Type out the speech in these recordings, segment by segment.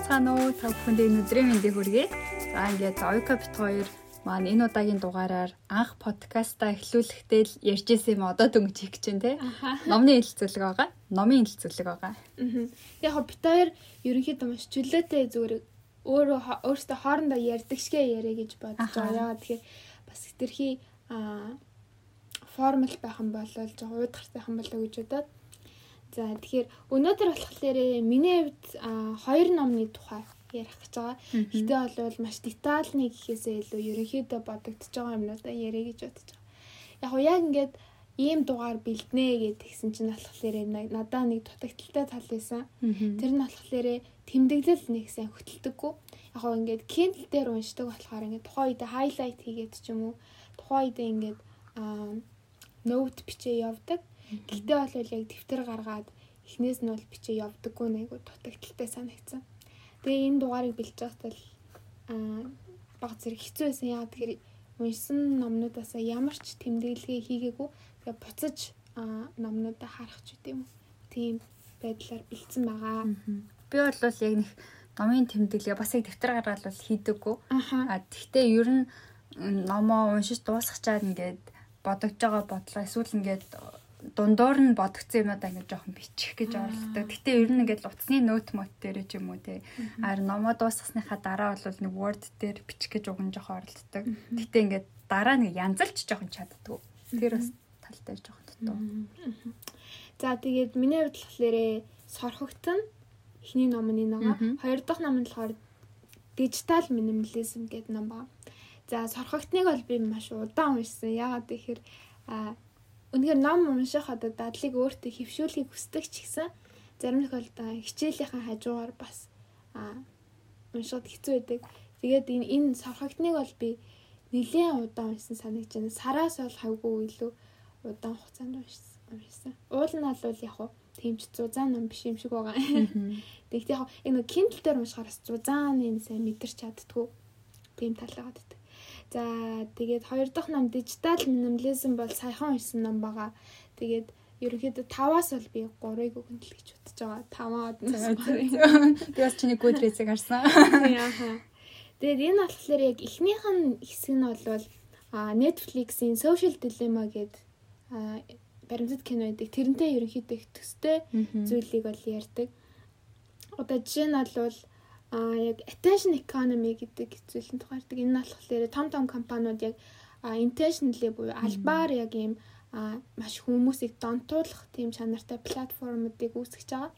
байцгаана уу? Та бүхэнд энэ өдрийн мэндийг хүргэе. За ингээд Оюка бит хоёр маань энэ удаагийн дугаараар анх подкаста эхлүүлэхдээ л ярьжсэн юм одоо дөнгөж хийх гэж байна те. Номны хэлэлцүүлэг байгаа. Номын хэлэлцүүлэг байгаа. Яг бит хоёр ерөнхийдөө маш чөлөөтэй зүгээр өөрөө өөртөө хоорондоо ярьдаг шигэ яриа гэж бодож байгаа. Тэгэхээр бас хэтэрхий формал байх юм бол жоо уудгартай юм болоо гэж бодоод За тэгэхээр өнөөдөр болохоор миний хувьд хоёр номны тухай ярих гэж байгаа. Гэтэ бол маш детальны гэхээсээ илүү ерөнхийдөө бодогдож байгаа юмнуудаа яриа гэж бодож байгаа. Яг уу яг ингээд ийм дугаар бэлднэ гэдгийгсэн чинь болохоор надаа нэг дутагдaltaй тал байсан. Тэр нь болохоор тэмдэглэл нэг сайн хөтэлдэггүй. Яг уу ингээд Kindle дээр уншдаг болохоор ингээд тухайн үед хайлайт хийгээд ч юм уу тухайн үед ингээд ноут бичээ явдаг. Гэхдээ бол яг дэвтэр гаргаад эхнээс нь бол бичээ явдаггүй нэг дутагдaltaй санагдсан. Тэгээ энэ дугаарыг бэлж байхдаа аа баг зэрэг хэцүү байсан. Яа тэгэхээр уншсан номнуудаас ямар ч тэмдэглэгээ хийгээгүй. Тэгээ буцаж номнуудаа харах ч үгүй юм. Тийм байдлаар бэлдсэн байгаа. Би бол яг нэг номын тэмдэглэгээ бас яг дэвтэр гаргаад бол хийдэггүй. А тэгтээ ер нь номоо уншиж дуусгачаад ингээд бодогдож байгаа бодлоо эсвэл ингээд дундуур нь бодгцсон юмудаа ингээд жоохон бичих гэж оролддог. Гэтэ ер нь ингээд утасны ноут мот дээр ч юм уу те. Харин номоо дуусгасныхаа дараа бол нэг word дээр бичих гэж уган жоохон оролддог. Гэтэ ингээд дараа нэг янзалч жоохон чаддгүй. Тэр бас талтай жоохон дутуу. За тэгээд миний хувьд болохоор сорхогтон эхний ном нь байгаа. Хоёр дахь ном нь болохоор дижитал минимализм гэдэг ном ба. За сорхогтныг бол би маш удаан уншсан. Яагаад гэхээр Үнэхээр ном унших одоо дадлыг өөртөө хөвшүүлэхийг хүсдэг ч гэсэн зарим тохиолдолд хичээлийнхэн хажуугаар бас а уншихад хэцүү байдаг. Тэгээд энэ энэ савхагтныг бол би нэлээд удаан уншсан санагдаж байна. Сараас бол хавгүй илүү удаан хугацаанд уншсан. Уул нь бол яг хуу тэмч зузаан ном биш юм шиг байгаа. Тэгэхдээ яг энэ Kindle дээр уншихаар зузаан энэ сайн мэдэрч чаддгүй. Тийм талаагаад байдаг. За тэгээд хоёр дахь ном дижитал минимализм бол саяхан уншсан ном байгаа. Тэгээд ерөнхийдөө 5-аас бол би 3-ыг өгнө л гэж бодож байгаа. 5-аад нь. Би бас чиний гүдрээсийг харсан. Тэгээд энэ болохоор яг эхнийх нь хэсэг нь бол Netflix-ийн Social Dilemma гэдэг баримтат кино байдаг. Тэрнтэй ерөнхийдөө их төстэй зүйлийг бол ярьдаг. Одоо жишээ нь бол а яг attention economy гэдэг зүйлэнд тухаардаг. Энэ нь болохоор том том компаниуд яг intentionally буюу албаар яг ийм а маш хүмүүсийг донтуулах тийм чанартай платформуудыг үүсгэж байгаа.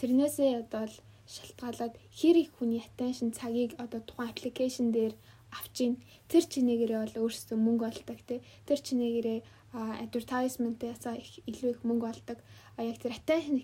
Тэрнээсээ одоо л шалтгаалаад хэр их хүний attention цагийг одоо тухайн аппликейшн дээр авч ийн тэр чинээгээрээ бол өөрсдөө мөнгө олдог тий тэр чинээгээрээ advertisement-аас илүү их мөнгө олдог а яг тэр attention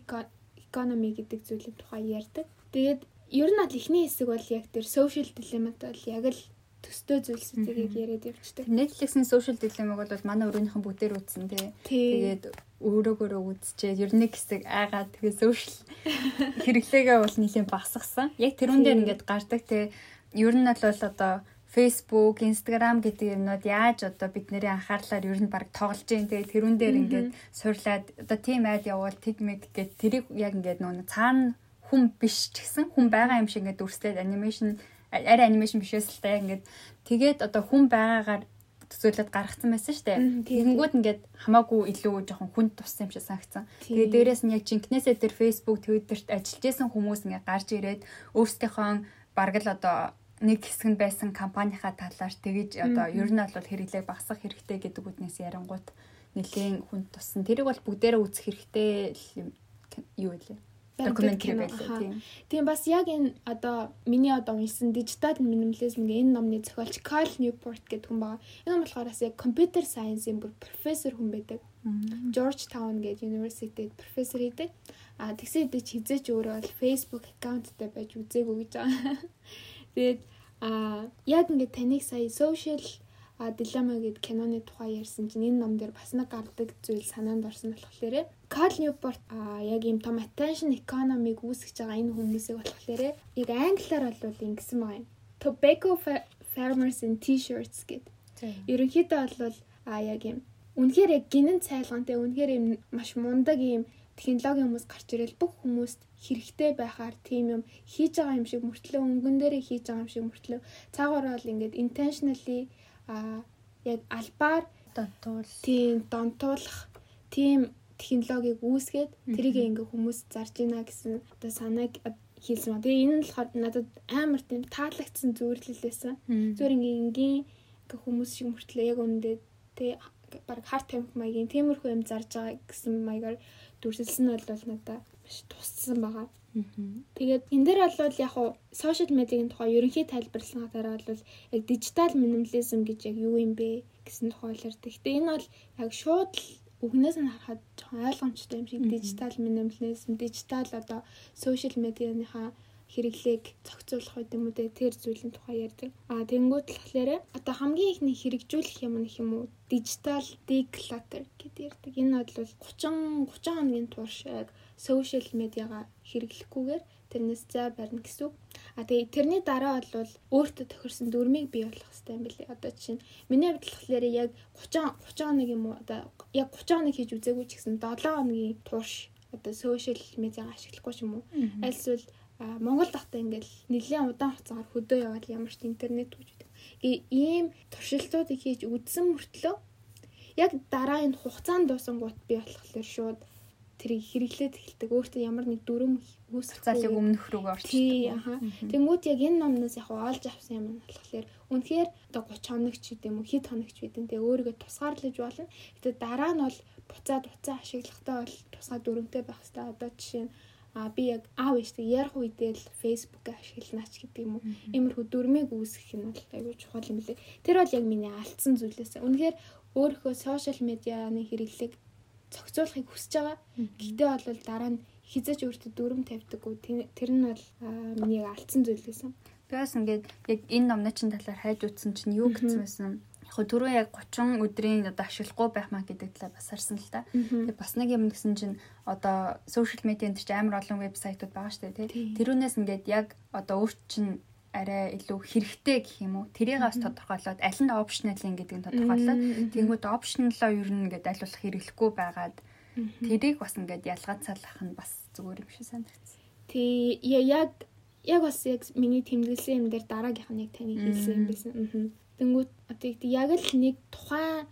economy гэдэг зүйлийн тухай ярьдаг. Тэгээд ер нь ал ихний хэсэг бол яг тэр social dilemma бол яг л төстэй зүйлсүүдийг яриад явчихдаг. Netflix-ийн social dilemma-г бол манай өрөөнийхэн бүгдээр үзсэн тий. Тэгээд өөрөөгөө үзчихээ ер нь хэсэг айгаад тэгээ social хэрэглээгээ бол нэлийн багсгсан. Яг тэрүүн дээр ингээд гардаг тий. Ер нь бол одоо Facebook, Instagram гэдэг юмнууд яаж одоо бидний анхаарлаар ер нь баг тоглож जैन. Тэгээ тэрүүн дээр ингээд суурлаад одоо team ad явуул TikTok гэдэг тэрийг яг ингээд нөө цаана хүн биш ч гэсэн хүн байгаа юм шиг ингээд дүрслээд анимашн арай анимашн бишээс л та ингээд тэгээд одоо хүн байгаагаар төсөөлөд гаргацсан байсан шүү дээ. Тэгэнгүүт ингээд хамаагүй илүү жоохон хүнд туссан юм шиг санагцсан. Тэгээд дээрэс нь яг жинкнээсээ тэр Facebook, Twitter-т ажиллаж исэн хүмүүс ингээд гарч ирээд өөрсдийнхөө бараг л одоо нэг хэсэг нь байсан компанийнхаа талаар тэгэж одоо ер нь бол хэрэглээг багасгах хэрэгтэй гэдэг үднээс ярангуут нэлийн хүнд туссан. Тэрийг бол бүгдээрээ үүсэх хэрэгтэй юу вэ? Докюментари байлаа тийм. Тийм бас яг энэ одоо миний одоо уншсан дижитал минимализмгийн энэ номны зохиолч Carl Newport гэдэг хүн байгаа. Энэ нь болохоор бас яг компьютер сайенсийн бүр профессор хүн байдаг. Georgetown гэдэг universityд профессор идэг. А тэгсэн хэдий ч хизээч өөрөө бол Facebook аккаунттай байж үзээгүй гэж байгаа. Тэгээд а яг ингээд таныг сая social а дилема гэд киноны тухай ярьсан чинь энэ ном дээр бас нэг гардаг зүйл санаанд орсон болохоор Карл Ньюпорт а яг ийм том attention economy-г үүсгэж байгаа энэ хүмүүсийг болохоор яг англиар бол ингэсэн байгаа юм. Tobacco farmers in t-shirts гэд. Ерөнхийдөө бол а яг ийм үнэхээр яг гинэн цайлгаантай үнэхээр ийм маш мундаг ийм технологийн хүмүүс гарч ирэл бүх хүмүүст хэрэгтэй байхаар тийм юм хийж байгаа юм шиг мөртлөө өнгөн дээрээ хийж байгаа юм шиг мөртлөө цаагаар бол ингээд intentionally а яг албаар донтуул тийм донтуулах тийм технологиг үүсгээд тэрийг ингээ хүмүүс зарж ийна гэсэн одоо санааг хийсэн. Тэгээ энэ нь болохоор надад амар тийм таалагдсан зөвөрлөл байсан. Зүгээр ингээ энгийн ингээ хүмүүс шиг мөртлөө яг үндэ тэг баг харт тамхи маягийн тиймэрхүү юм зарж байгаа гэсэн маягаар дүрсэлсэн нь бол надад маш туссан байгаа. Тэгээд энэ дээр бол яг хуу сошиал медиагийн тухай ерөнхий тайлбарласны дараа бол яг дижитал минимализм гэж яг юу юм бэ гэсэн тухай ярьдаг. Гэтэ энэ бол яг шууд л үгнээс нь харахад жоохон ойлгомжтой юм шиг дижитал минимализм, дижитал одоо сошиал медианыхаа хэрэглээг зохицуулах гэдэг юм уу тэр зүйлийн тухай ярьдаг. А тэнгуут болохоор одоо хамгийн ихний хэрэгжүүлэх юм нөх юм уу дижитал declutter гэдэг ярьдаг. Энэ бол 30 30 хоногийн турш яг сошиал медиагаа хэрэглэхгүйгээр тэрнээс зай барина гэсэн. А тэгээ тэрний дараа бол өөртөө тохирсон дүрмийг бий болгох хэрэгтэй юм билий. Одоо жишээ нь миний хувьд болохоор яг 30 30 хоног юм уу одоо яг 30 хоног хийж үзээгүй ч гэсэн 7 хоногийн турш одоо сошиал медиагаа ашиглахгүй ч юм уу. Альсвал Монгол дахтаа ингээл нэлийн удаан хугацаагаар хөдөө яваад ямар ч интернет гэж үүдэг. Ийм туршилтуудыг хийж үзсэн мөртлөө яг дараа энэ хугацаанд дуусангууд би болохоор шууд тэрийг хэрэглээд эхэлдэг. Өөртөө ямар нэг дүрм үүсэх залыг өмнөх рүүгээ орчдөг. Тий, аха. Тэнгүүт яг энэ номноос яг олж авсан юм нь болохоор үнэхээр одоо 30 хоног ч гэдэм үү, хэд хоног ч гэдэм тэгээ өөрийгөө тусгаарлаж болно. Гэтэ дараа нь бол буцаад уцаа ашиглахдаа бол тусгай дүрмтэй байх хэрэгтэй. Одоо жишээ нь а би яг аав ээжтэй ярих үедээ л Facebook ашигланаач гэдэг юм уу. Иймэрхүү дүрмийг үүсгэх нь бол аюул чухал юм лээ. Тэр бол яг миний алдсан зүйлээс. Үнэхээр өөрийнхөө сошиал медианы хэрэглээг зохицуулахыг хүсэж байгаа. Гэхдээ бол дараа нь хизэж өөртөө дүрм тавьдаггүй. Тэр нь бол миний алдсан зүйл байсан. Бас ингээд яг энэ номны чин талаар хайж утсан чинь юу гэсэн байсан яг түрүү яг 30 өдрийн одоо ашиглахгүй байх маа гэдэг талаар бас харсан л та. Тэгээ бас нэг юм гэсэн чинь одоо сошиал медианд ч амар олон вебсайтууд байгаа шүү дээ тий. Тэрүүнээс ингээд яг одоо өөрт чинь арай илүү хэрэгтэй гэх юм уу? Тэрийг бас тодорхойлоод аль нь optional гэдэг нь тодорхойлоод тэнгууд optional-оо ер нь ингээд болох хэрэглэхгүй байгаад тэрийг бас ингээд ялгаацаалах нь бас зүгээр юм шиг санагдсан. Тий яг яг бас яг миний тэмдэглэсэн юм дээр дараагийнх нь яг таны хэлсэн юм байсан. Тэнгүүд одоо яг л нэг тухайн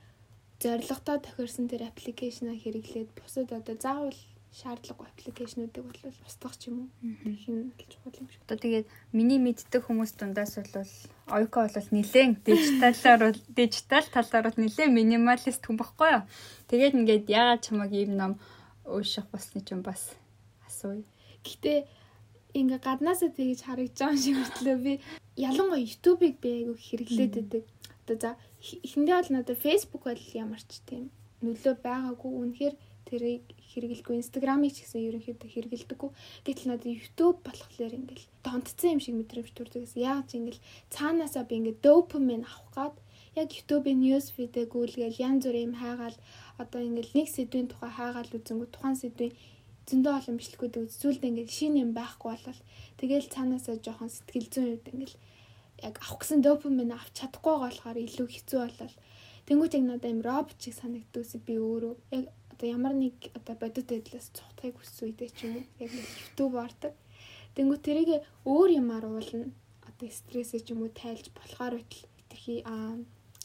зорилготой тохирсон тэр аппликейшнаа хэрэглээд бусад одоо заавал шаардлагагүй аппликейшнуудыг бол устгах ч юм уу. Их нь чухал юм шиг. Одоо тэгээд миний мэддэг хүмүүс дундаас бол Ойко бол нэлээд дижиталаар бол дижитал талаар бол нэлээд минималист хүн баггүй юу. Тэгээд ингээд яагаад чамаг ийм ном ууших болсны ч юм бас асууя. Гэтэ ингээ гаднаасаа тэгж харагдаж байгаа шиг хөтлөө би ялангуяа YouTube-ыг би айгүй хэрэглээд байдаг. Одоо за эхэндээ бол надад Facebook бол ямар ч тийм нөлөө байгаагүй. Үнэхээр тэрийг хэрэгэлгүй инстаграмыг ч гэсэн ерөнхийдөө хэрэгэлдэггүй. Гэтэл надад YouTube болохоор ингээл донтцсон юм шиг мэдрэмж төрдөг гэсэн. Яг ч ингээл цаанаасаа би ингээд допамин авах гад яг YouTube-ийн news feed-ээ гүйлгээл янз бүрийн юм хайгаал одоо ингээл нэг сэдвийн тухай хайгаал үзэнгүү тухайн сэдвийн зөндөө олон бичлэгүүд үзүүлд ингээд шинэ юм байхгүй болол тэгэл цаанаасаа жоохон сэтгэл зүйн үед ингээд яг авах гэсэн допамин авч чадахгүй болохоор илүү хэцүү болол тэнгуүт яг надад юм робот шиг санагддагс би өөрөө яг одоо ямар нэг одоо бодит байдлаас цухтахыг хүссэн үедээ ч юм уу яг YouTube ордог. Тэнгүү тэрийг өөр юмар уулна. Одоо стрессээ ч юм уу тайлж болохоор байтал тэрхий аа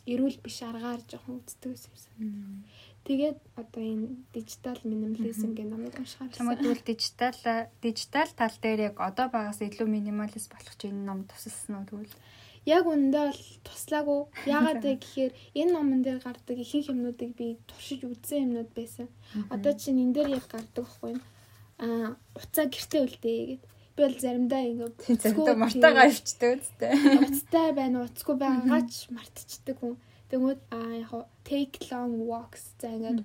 эрүүл биш аргаар жоохон үздэг байсан. Тэгээд одоо энэ дижитал минимализм гэх номыг уншихаар чамд бол дижитал дижитал тал дээр яг одоо байгаас илүү минималист болох ч энэ ном тусалсан уу тэгвэл яг үндэ бол туслаагүй. Яагаад вэ гэхээр энэ номон дээр гардаг ихэнх юмнуудыг би туршиж үзсэн юмнууд байсан. Одоо чинь энэ дээр яг гардаг байхгүй юу? Аа, уцаа гэртээ үлдээ гэд. Би бол заримдаа ингэ заримдаа мартагаа ивчдэг үстэй. Уцтай байна, уцгүй байгаач мартчихдаг хүн. Тэгмүүд аа яг take long walks за ингэ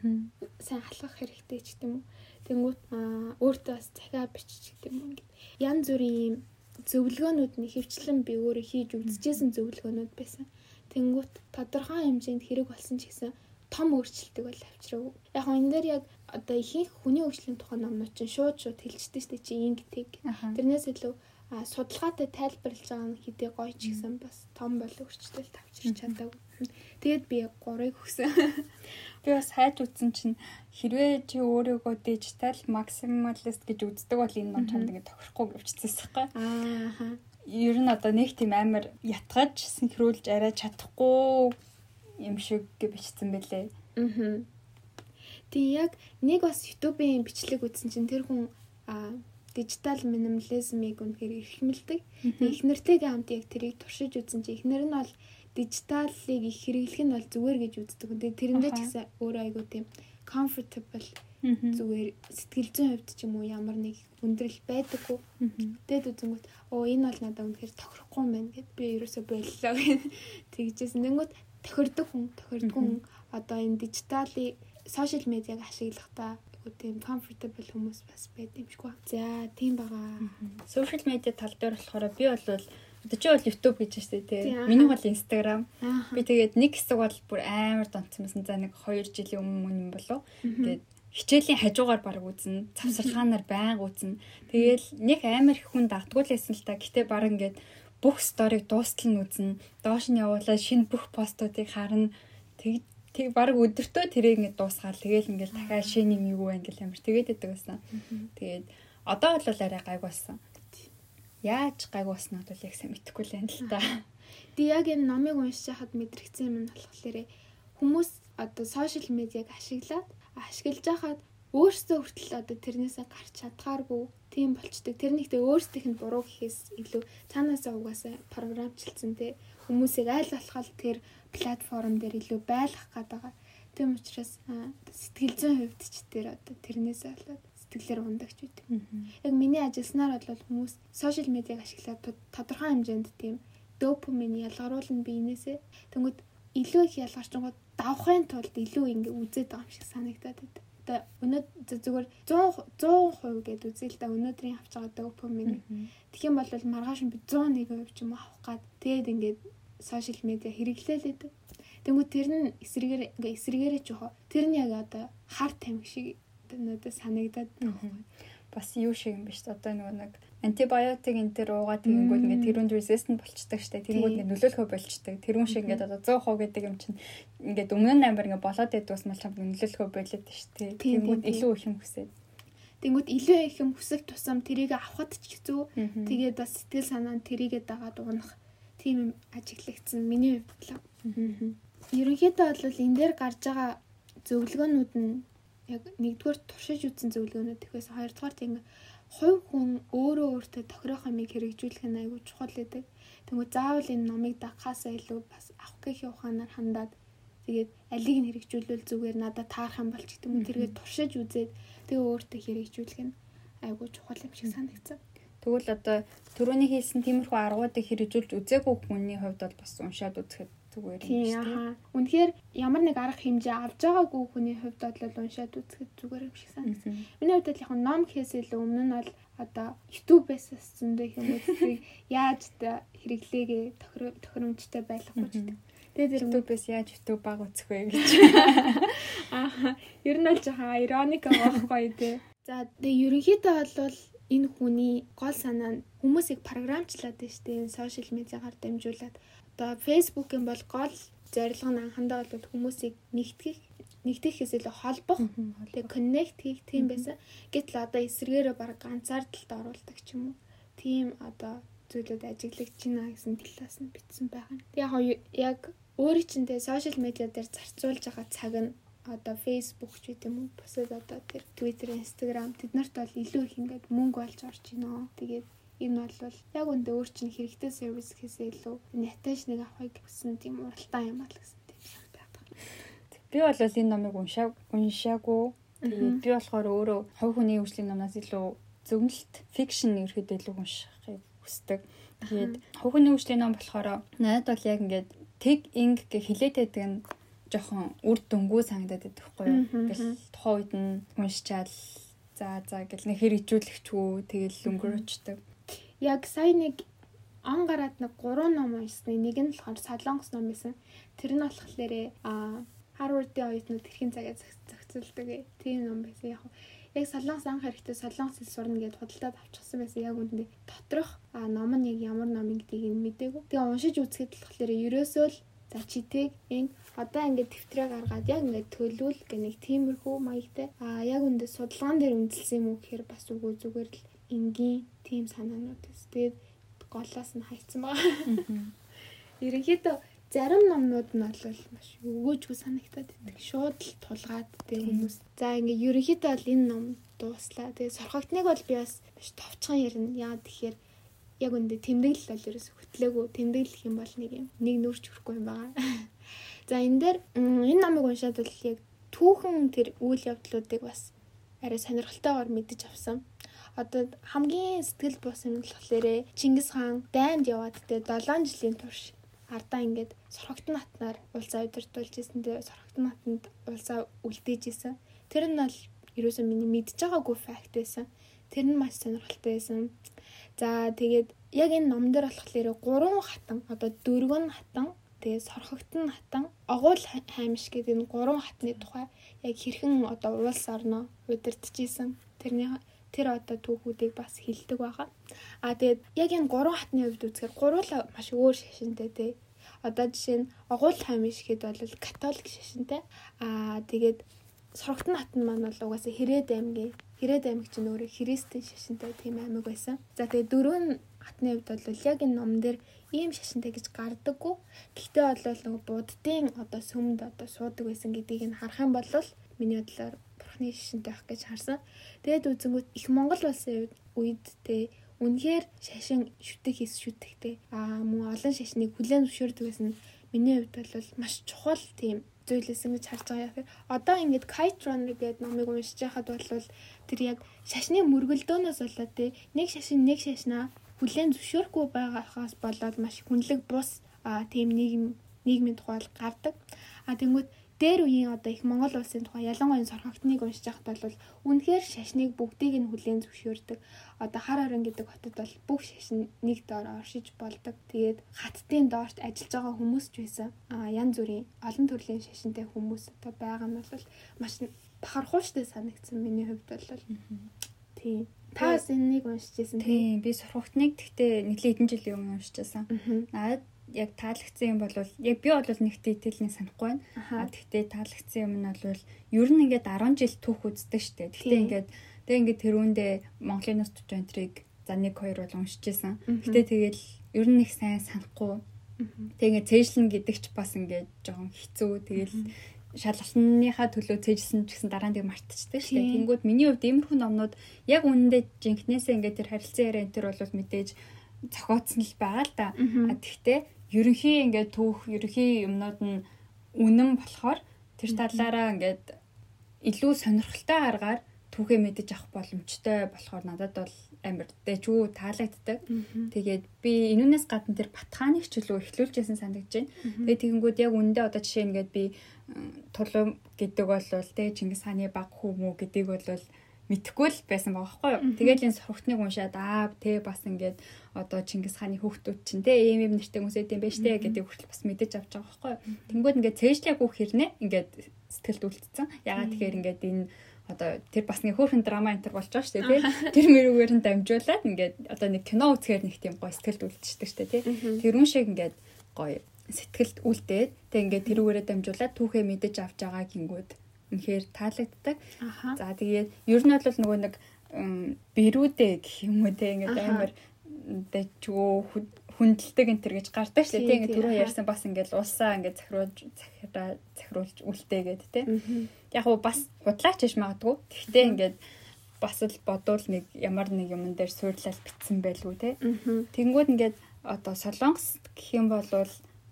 сайн халах хэрэгтэй ч гэдэм үү. Тэнгүүт аа өөртөө бас захиа биччих гэдэг юм ингэ. Ян зүрийн зөвлөгөөнүүд нь хөвчлэн би өөрөө хийж үзчихсэн зөвлөгөөнүүд байсан. Тэнгүүт тодорхой хэмжээнд хэрэг болсон ч гэсэн том өөрчлөлтийг бол авчираагүй. Яг нь энэ дээр яг одоо ихэнх хүний хөгжлийн тухай номнууд чинь шууд шууд хэлждэг дээ чи ингэдэг. Тэрнээс илүү судалгаатай тайлбарлаж байгаа нь хэдий гоё ч гэсэн бас том бол өөрчлөлт авчирч чадаагүй. Тэгээд би 3-ыг өгсөн. Би бас хайж үзсэн чинь хэрвээ чи өөрийгөө дижитал максималист гэж үздэг бол энэ ном чамд ингэ тохирохгүй гэвчихсэн байхгүй. Аа. Ер нь одоо нэг тийм амар ятгаж синхруулж арай чадахгүй юм шиг бичсэн бэлээ. Аа. Тэгээ яг нэг бас YouTube-ийн бичлэг үзсэн чинь тэр хүн аа дижитал минимализмыг үнэхээр эрхэмлдэг. Эхнэртэйгээ хамт яг тэрийг туршиж үзсэн чи эхнэр нь бол дижиталыг их хэрэглэх нь бол зүгээр гэж үздэг. Тэгээ тэрэндээ ч гэсэн өөрөө айгуу тийм comfortable зүгээр сэтгэл зүйн хувьд ч юм уу ямар нэг өндрөл байдаггүй. Тэгэд үзэнгүүт оо энэ бол надад үнэхээр тохирохгүй юм байна гэд би ерөөсөө боллоо гэх тэгжсэн. Тэнгүүт тохирдог хүн, тохирдог хүн одоо энэ дижиталыг сошиал медиаг ашиглахдаа тийм comfortable хүмүүс бас байд юм шиг ба. За тийм байгаа. Сошиал медиа тал дээр болохоор би бол Одоо чи бол YouTube гэж штэ тий. Миний бол Instagram. Би тэгээд нэг хэсэг бол бүр амар донцсон байсан. За нэг 2 жилийн өмнө юм болов. Тэгээд хичээлийн хажуугаар баг үзэн, завсарлахаанаар байнга үзэн. Тэгээл нэг амар их хүн дагдгуулсан л та. Гэтэ баг ингээд бүх сторийг дуустал нь үзэн. Доош нь явуулаад шинэ бүх постуудыг харна. Тэг тэг баг өдөртөө тэрийг ингээд дуусгаал. Тэгээл ингээд дахиад шинэ юм юу вэ ингээд амар тэгээд байдаг байсан. Тэгээд одоо бол арай гайг болсон яаж гайгууснаа бол яг сайн мэдэхгүй л байна л та. Тэг яг энэ номыг уншиж хахад мэдрэгцсэн юм нь болохоор хүмүүс одоо сошиал медиаг ашиглаад ашиглаж хахад өөрсдөө хүртэл одоо тэрнээсээ гарч чадхааргүй тийм болчдөг. Тэр нэгтээ өөрсдийнх нь буруу гэхээс илүү цаанаасаа угаасаа програмчлцсан те хүмүүсийг айл болоход тэр платформ дээр илүү байлгах гэдэг. Тийм учраас сэтгэл зүйн хувьд ч тэр одоо тэрнээсээ болоод сэтгэлээр ундагч үйт. Яг миний ажилласнаар бол хүмүүс сошиал медиаг ашиглаад тодорхой хэмжээнд тийм допамин ялгаруулна биенээсээ. Тэнгүүд илүү их ялгарчгууд давхын тулд илүү ингэ үзээд байгаа юм шиг санагдаад байна. Одоо өнөө зүгээр 100 100% гэд үзээ л да өнөөдрийн авч байгаа допамин. Тэгэх юм бол маргааш би 101% ч юм авах гад тэгээд ингээд сошиал медиа хэрэглээл байдаг. Тэнгүүд тэр нь эсрэгээр ингээ эсрэгээрээ ч яах. Тэр нь яг одоо хар тамхи шиг надад санагдаад байна. Бас юу шиг юм биш одоо нөгөө нэг антибиотик энэ төр уугаад тэгэнгүүт ингээд тэрүүнд resistant болчдөг штэ. Тэрнгүүт ингээд нөлөөлөхөө болчдөг тэрүүн шиг ингээд одоо 100% гэдэг юм чинь ингээд өмнө нь амар ингээд болоод байдаг бас мал чамд нөлөөлөхөө болоод штэ. Тэрнгүүт илүү их юм хүсээд. Тэнгүүд илүү их юм хүсэх тусам тэрийг авахд ч хэцүү. Тэгээд бас сэтгэл санаа нь тэрийгээ дагаад уунах тийм юм ажиглагдсан. Миний хувьд л. Ерөнхийдөө бол энэ дээр гарч байгаа зөвлөгөөнүүд нь яг нэгдүгээр туршиж үзсэн зөвлөгөөнүүд ихээс хоёрдугаар тийм хувь хүн өөрөө өөртөө тохирох амийг хэрэгжүүлэх нь айгүй чухал гэдэг. Тэгвэл заавал энэ номыг дагахаасаа илүү бас авах гэхийн ухаанаар хандаад тэгээд алиг нь хэрэгжүүлвэл зүгээр надад таарах юм болч гэдэг юм. тэргээ туршиж үзээд тэгээ өөртөө хэрэгжүүлэх нь айгүй чухал юм шиг санагдсан. Тэгвэл одоо түрүүний хэлсэн тиймэрхүү аргуудыг хэрэгжүүлж үзээгүй хүний хувьд бол бас уншаад үзэхэд зүгээр юм шиг тийм. Үнэхээр ямар нэг арга хэмжээ авж байгаагүй хүний хувьд бол уншаад үзэхэд зүгээр юм шиг санагдсан. Миний хувьд л яг ном гэхээс илүү өмнө нь бол одоо YouTube-ээс зөндөө хүмүүсийг яаж хэрэглээгээ тохиромжтой байлгах гэж Тэгээд YouTube-ээс яаж YouTube баг үзэх вэ гэж. Аа, ер нь л жоохон ироник аахгүй тий. За, тэгээ ерөнхийдөө бол энэ хүний гол санаа нь хүмүүсийг програмчлаад байна шүү дээ. Энэ сошиал медиагаар дамжуулаад Одоо Facebook-ын бол гол зорилго нь анхандаа бол хүмүүсийг нэгтгэх нэгтгэхээс илүү холбох тэгээ connect хийх тийм байсан. Гэтэл одоо эсрэгээрээ баг ганцаардалд оруулдаг ч юм уу. Тийм одоо зүйлүүд ажиглагдж байна гэсэн талаас нь бичсэн байгаа. Яг яг өөрийн чинь тэгээ сошиал медиа дээр зарцуулж байгаа цаг нь одоо Facebook ч гэдэм үү бусад одоо тэр Twitter, Instagram тэднэрт бол илүү их ингээд мөнгө олж орж байна. Тэгээд Энэ бол яг үндэ өөр чинь хэрэгтэй сервис гэхээсээ илүү нэтэж нэг авахыг хүссэн тийм уралдаан юм аа гэсэн тийм санаа байдаг. Би бол энэ номыг уншааг уншаагүй. Би болохоор өөрөө хувь хүний хөгжлийн номнаас илүү зөвнөлт фикшн ерөөдөө илүү уншихыг хүсдэг. Тэгээд хувь хүний хөгжлийн ном болохоор надад бол яг ингээд тэг инг гэх хилээд байдаг нь жоохон үр дүнгүй санагдаад байдаг хгүй юу. Тэгэл тухайн үед нь уншчаал за за гэл нэг хэр ижүүлэгчгүй тэгэл өнгөрөөчдөг яг сая нэг он гараад нэг 3 ном уншсны нэг нь болохоор Солонгос ном байсан. Тэр нь болохоор а Харвардын оюутнууд тэрхийн цагаа зохицуулдаг тийм ном байсан. Яг яг Солонгос анх хэрэгтэй Солонгос хэл сурна гэдээ худалдаад авчихсан байсан. Яг үүндээ доторх ном нь яг ямар ном гэдгийг нь мдээгүй. Тэгээ уншиж үзэхэд болохоор ерөөсөө л За читэг ин одоо ингээд тэмдрээ гаргаад яг ингээд төлөвл гэх нэг тиймэрхүү маягтай. А яг үндэ судалгаан дээр үндэслсэн юм уу гэхээр бас үгүй зүгээр л энгийн тим санаанууд тест. Тэгээд голоос нь хайцсан байгаа. Ерөнхийдөө зарим номнууд нь бол маш өгөөжгүй санагтаад байдаг. Шууд л тулгаад тэг хүмүүс. За ингээ ерөнхийдөө бол энэ ном дууслаа. Тэгээ сорхогтныг бол би бас маш товчхон ярина. Яа тэгэхээр яг үндэ тэмдэглэл бол ерөөс хөтлөөгүй. Тэмдэглэх юм бол нэг юм. Нэг нүрч хүрэхгүй юм байгаа. За энэ дээр энэ номыг уншаад бол яг түүхэн тэр үйл явдлуудыг бас арай сонирхолтойгоор мэдэж авсан одоо хамгийн сэтгэл бус юм болохоор Чингис хаан дайнд яваад тэ 7 жилийн турш ардаа ингээд сорхогтон натнаар улсаа удирдуулж исэн тэ сорхогтон натанд улсаа үлдээж исэн. Тэр нь бол ерөөсөө миний мэдж байгаагүй факт байсан. Тэр нь маш сонирхолтой байсан. За тэгээд яг энэ ном дээр болохоор гурван хатан одоо дөрвөн хатан тэгээ сорхогтон хатан огуул хаймш гэдэг энэ гурван хатны тухай яг хэрхэн одоо улс орноо удирдах исэн. Тэрний тэр одоо түүхүүдийг бас хилдэг байгаа. А тэгээд яг энэ гурван хатны хувьд үзэхээр гурвуулаа маш өөр шашинтай тий. Одоо жишээ нь огуул хаймш гэхэд бол католик шашинтай. А тэгээд сорогтон хат нь маань бол угаасаа Хэрээд аймгийн Хэрээд аймаг чинь өөрөө христийн шашинтай тийм аймаг байсан. За тэгээд дөрөв хатны хувьд бол яг энэ ном дээр ийм шашинтай гэж гардаггүй. Гэхдээ бол нөгөө буддын одоо сүмд одоо суудаг байсан гэдгийг нь харах юм бол миний бодлоор бурхны шишинтэй байх гэж харсан. Тэгээд үзэнгүүт их Монгол улсын үед те үнэхээр шашин шүтэг хийс шүтэгтэй аа мөн олон шашныг хүлээн зөвшөөрдөг байсан миний хувьд бол маш чухал тийм зүйлээсэн гэж харж байгаа юм. Одоо ингээд Kite Runner гэдэг номыг уншиж байхад бол тэр яг шашны мөргөлдөөнөөс болоод те нэг шашин нэг шашнаа хүлээн зөвшөөрөхгүй байгаагаас болоод маш хүнлэг бус тийм нийгэм нийгмийн тухай гардаг. А тэнгүүд дээр үеийн одоо их Монгол улсын тухай ялангуяа сорхогтныг уншиж байхад бол үнэхээр шашныг бүгдийг нь хүлээн зөвшөөрдөг. Одоо хар орон гэдэг хотод бол бүх шашин нэг доор оршиж болдог. Тэгээд хаттын доорт ажиллаж байгаа хүмүүс ч байсан. Аа янз бүрийн олон төрлийн шашинтай хүмүүс одоо байгаа нь бол маш бахархууштай санагдсан миний хувьд бол. Тийм. Та бас энэнийг уншиж байсан тийм. Би сорхогтныг гэхдээ нэглээ хэдэн жилийн өмнө уншиж байсан. Яг таалагдсан юм бол яг би бол нэг дэтэлний санахгүй байна. А тэгтээ таалагдсан юм нь бол ер нь ингээд 10 жил түүх үздэг штэ. Тэгтээ ингээд тэг ингээд тэрүүндээ Монголын нас доcumentary-г за 1 2 бол уншижсэн. Гэтэ тэгэл ер нь их сайн санахгүй. Тэг ингээд цээжлэн гэдэг ч бас ингээд жоохон хэцүү. Тэгэл шалгалтныхаа төлөө цээжсэн ч гэсэн дараа нь тэг мартчихдаг шүү дээ. Тэнгүүд миний хувьд иймэрхүү номнууд яг үнэндээ жинкнээсээ ингээд тэр харилцан яриа энэ төр бол мэдээж зохиоцсон л байгаа л да. Тэгтээ ерөнхий ингээд түүх ерөнхий юмнууд нь үнэн болохоор тэр талаараа ингээд илүү сонирхолтой аргаар түүхээ мэдэж авах боломжтой болохоор надад бол амар дэжүү таалагддаг. Тэгээд би энүүнээс гадна тэр Батхааныг ч илүү эхлүүлжсэн санагдаж байна. Тэгээд тэгэнгүүт яг үндэ одоо жишээ нэгээд би тулам гэдэг бол тэ Чингис хааны баг хүмүү гэдэг бол мэдхгүй л байсан байгаа байхгүй юу. Тэгээд энэ сургалтныг уншаад аа тэ бас ингээд одоо Чингис хааны хүүхдүүд чинь тэ ийм ийм нэртэй хүмүүс эдэм байж тэ гэдэг хүртэл бас мэдэж авч байгаа байхгүй юу. Тэнгүүд ингээд цээжлээг үх хэрнээ ингээд сэтгэлд үлдсэн. Ягаад тэгэхээр ингээд энэ одоо тэр бас нэг хөөрхөн драма энтер болж байгаа шүү дээ тий. Тэр мөрөөр нь дамжуулаад ингээд одоо нэг кино үзэхээр нэг тийм гоё сэтгэлд үлдчихдэг шүү дээ тий. Тэр үн шиг ингээд гоё сэтгэлд үлдээд тэг ингээд тэрүүгээрээ дамжуулаад түүхээ мэдэж авч байгаа гингүүд үнэхээр таалагддаг. За тэгээд ер нь бол нөгөө нэг бэрүүдэ гэх юм уу те ингээд амар дэчгөө хүндэлдэг энэ төр гэж гардаг шүү дээ. Ингээд түрүү ярьсан бас ингээд улсаа ингээд захируулж захираа захируулж үлдээгээд те. Яг уу бас худлаач иш магадгүй. Гэхдээ ингээд бас л бодвол нэг ямар нэг юмн дээр суурлал битсэн байлгүй те. Тэнгүүд ингээд одоо солонгос гэх юм бол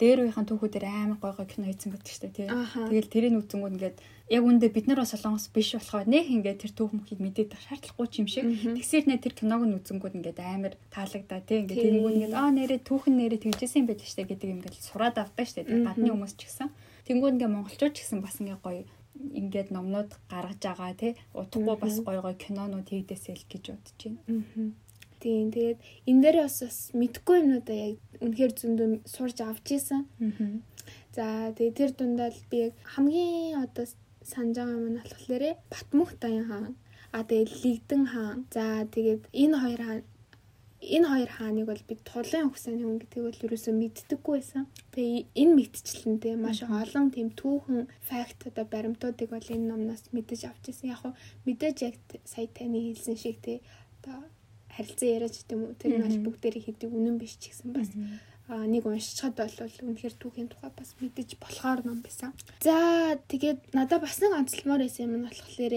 дээр үеийн түүхүүдээр амар гой гой кино хийсэн байдаг шүү дээ тий. Тэгэл тэрийг үзэнгүүт ингээд яг үндэ бид нар бас солонгос биш болохоор нэх ингээд тэр түүх мөхийг мэдээд шаардлагагүй ч юм шиг. Тэгсээр нэ тэр киног нь үзэнгүүт ингээд амар таалагдаа тий. Ингээд тэнгүүд ингээд аа нэрээ түүхэн нэрээ тэгжсэн юм шүү дээ гэдэг ингээд сураад авдаг шүү дээ. Гадны хүмүүс ч гэсэн. Тэнгүүд ингээд монголчууд ч гэсэн бас ингээд гоё ингээд номнууд гаргаж байгаа тий. Утгагүй бас гоё гоё кинонууд хийдээсэй л гэж бодож байна. Тийм тэгээд энэ дээр бас бас мэдхгүй юмнуудаа яг үнэхээр зөндөө сурж авч ийсэн. За тэгээд тэр дундаа л би яг хамгийн одоо санаж байгаа юм нь болохоор Батмөх Даян хаан. А тэгээд Лигдэн хаан. За тэгээд энэ хоёр хаан энэ хоёр хааныг бол бид тулын өгсөн хүн гэдгийг бол ерөөсөө мэддэггүй байсан. Тэгээ энэ мэдчлэнтэй маш олон тийм түүхэн факт одоо баримтуудыг бол энэ номноос мэдэж авч ирсэн. Яг хөө мэдээж яг сая таны хэлсэн шиг тий одоо харилцан яриач гэдэг юм уу тэр нь бол бүгдээрээ хийдэг үнэн биш ч гэсэн бас нэг уншичаад бол үнэхээр түүхийн тухай бас мэдэж болохоор ном байсан. За тэгээд надад бас нэг онцлмоор байсан юм нь болохоор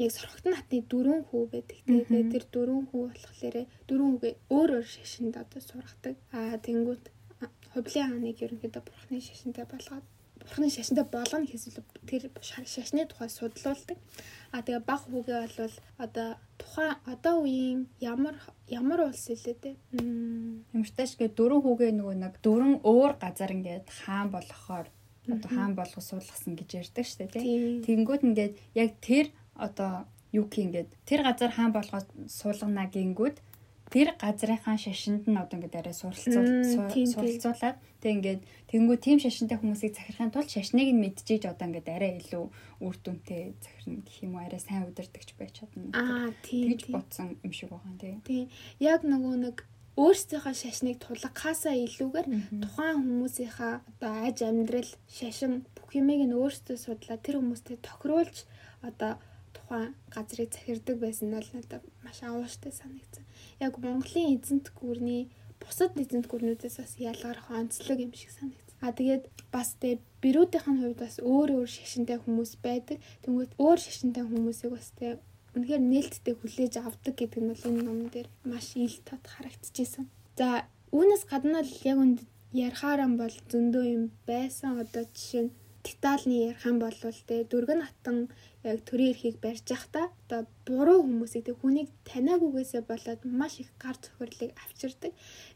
яг сорхогтон хатны дөрвөн хүү байдаг. Тэгээд тэр дөрвөн хүү болохоор дөрвөн хүүгээ өөр өөр шашинд одоо сургадаг. Аа тэнгүүт хувлын хааныг ерөнхийдөө бурхны шашинтай болгоод бурхны шашинтай болгоно гэсэн тэр шашны тухай судлуулдаг. А тэгээ баг хүүгээ бол одоо тухайн одоо үеийн ямар ямар улс дээ. Ямартайч гэ дөрөв хүүгээ нөгөө нэг дөрөн өөр газар ингээд хаан болохоор одоо хаан болгох суулгасан гэж ярьдаг шүү дээ тий. Тэнгүүд ингээд яг тэр одоо юу гэх ингээд тэр газар хаан болгоод суулгана гингүүд тэр газрынхаа шашинд нь одоо ингээд арай суралцуулаад тэг ингээд тэнгүү тийм шашинтай хүмүүсийг захирахын тулд шашныг нь мэдчихэж одоо ингээд арай илүү үр дүнтэй захирна гэх юм уу арай сайн удирдахч байж чадна. Аа тийм тэгж бодсон юм шиг байгаа тий. Тийм. Яг нөгөө нэг өөрсдийнхөө шашныг тулгахаасаа илүүгээр тухайн хүмүүсийнхаа одоо аж амьдрал, шашин бүх юмыг нь өөрсдөө судлаа. Тэр хүмүүстэй тохируулж одоо тухайн газрыг захирдаг байсан нь надад маш авууштай санагдсан яг Монголын эзэнт гүрний бусад эзэнт гүрнүүдээс бас ялгарх онцлог юм шиг санагдсан. А тэгээд бас тэ бирүүдийн хувьд бас өөр өөр шашинтай хүмүүс байдаг. Тэнгүүт өөр шашинтай хүмүүсийг бас тэ үнэхээр нээлттэй хүлээж авдаг гэдэг нь бол энэ ном дээр маш ил тод харагдчихсэн. За үүнээс гадна л яг үнд ярихаараа бол зөндөө юм байсан. Одоо жишээ нь Титалны ярих юм бол тэ дөргөн хатан яг төрийн эрхийг барьж явахдаа одоо буруу хүмүүсийг тэг хүнийг таниагүйгээсээ болоод маш их гар цохирлыг авчирдаг.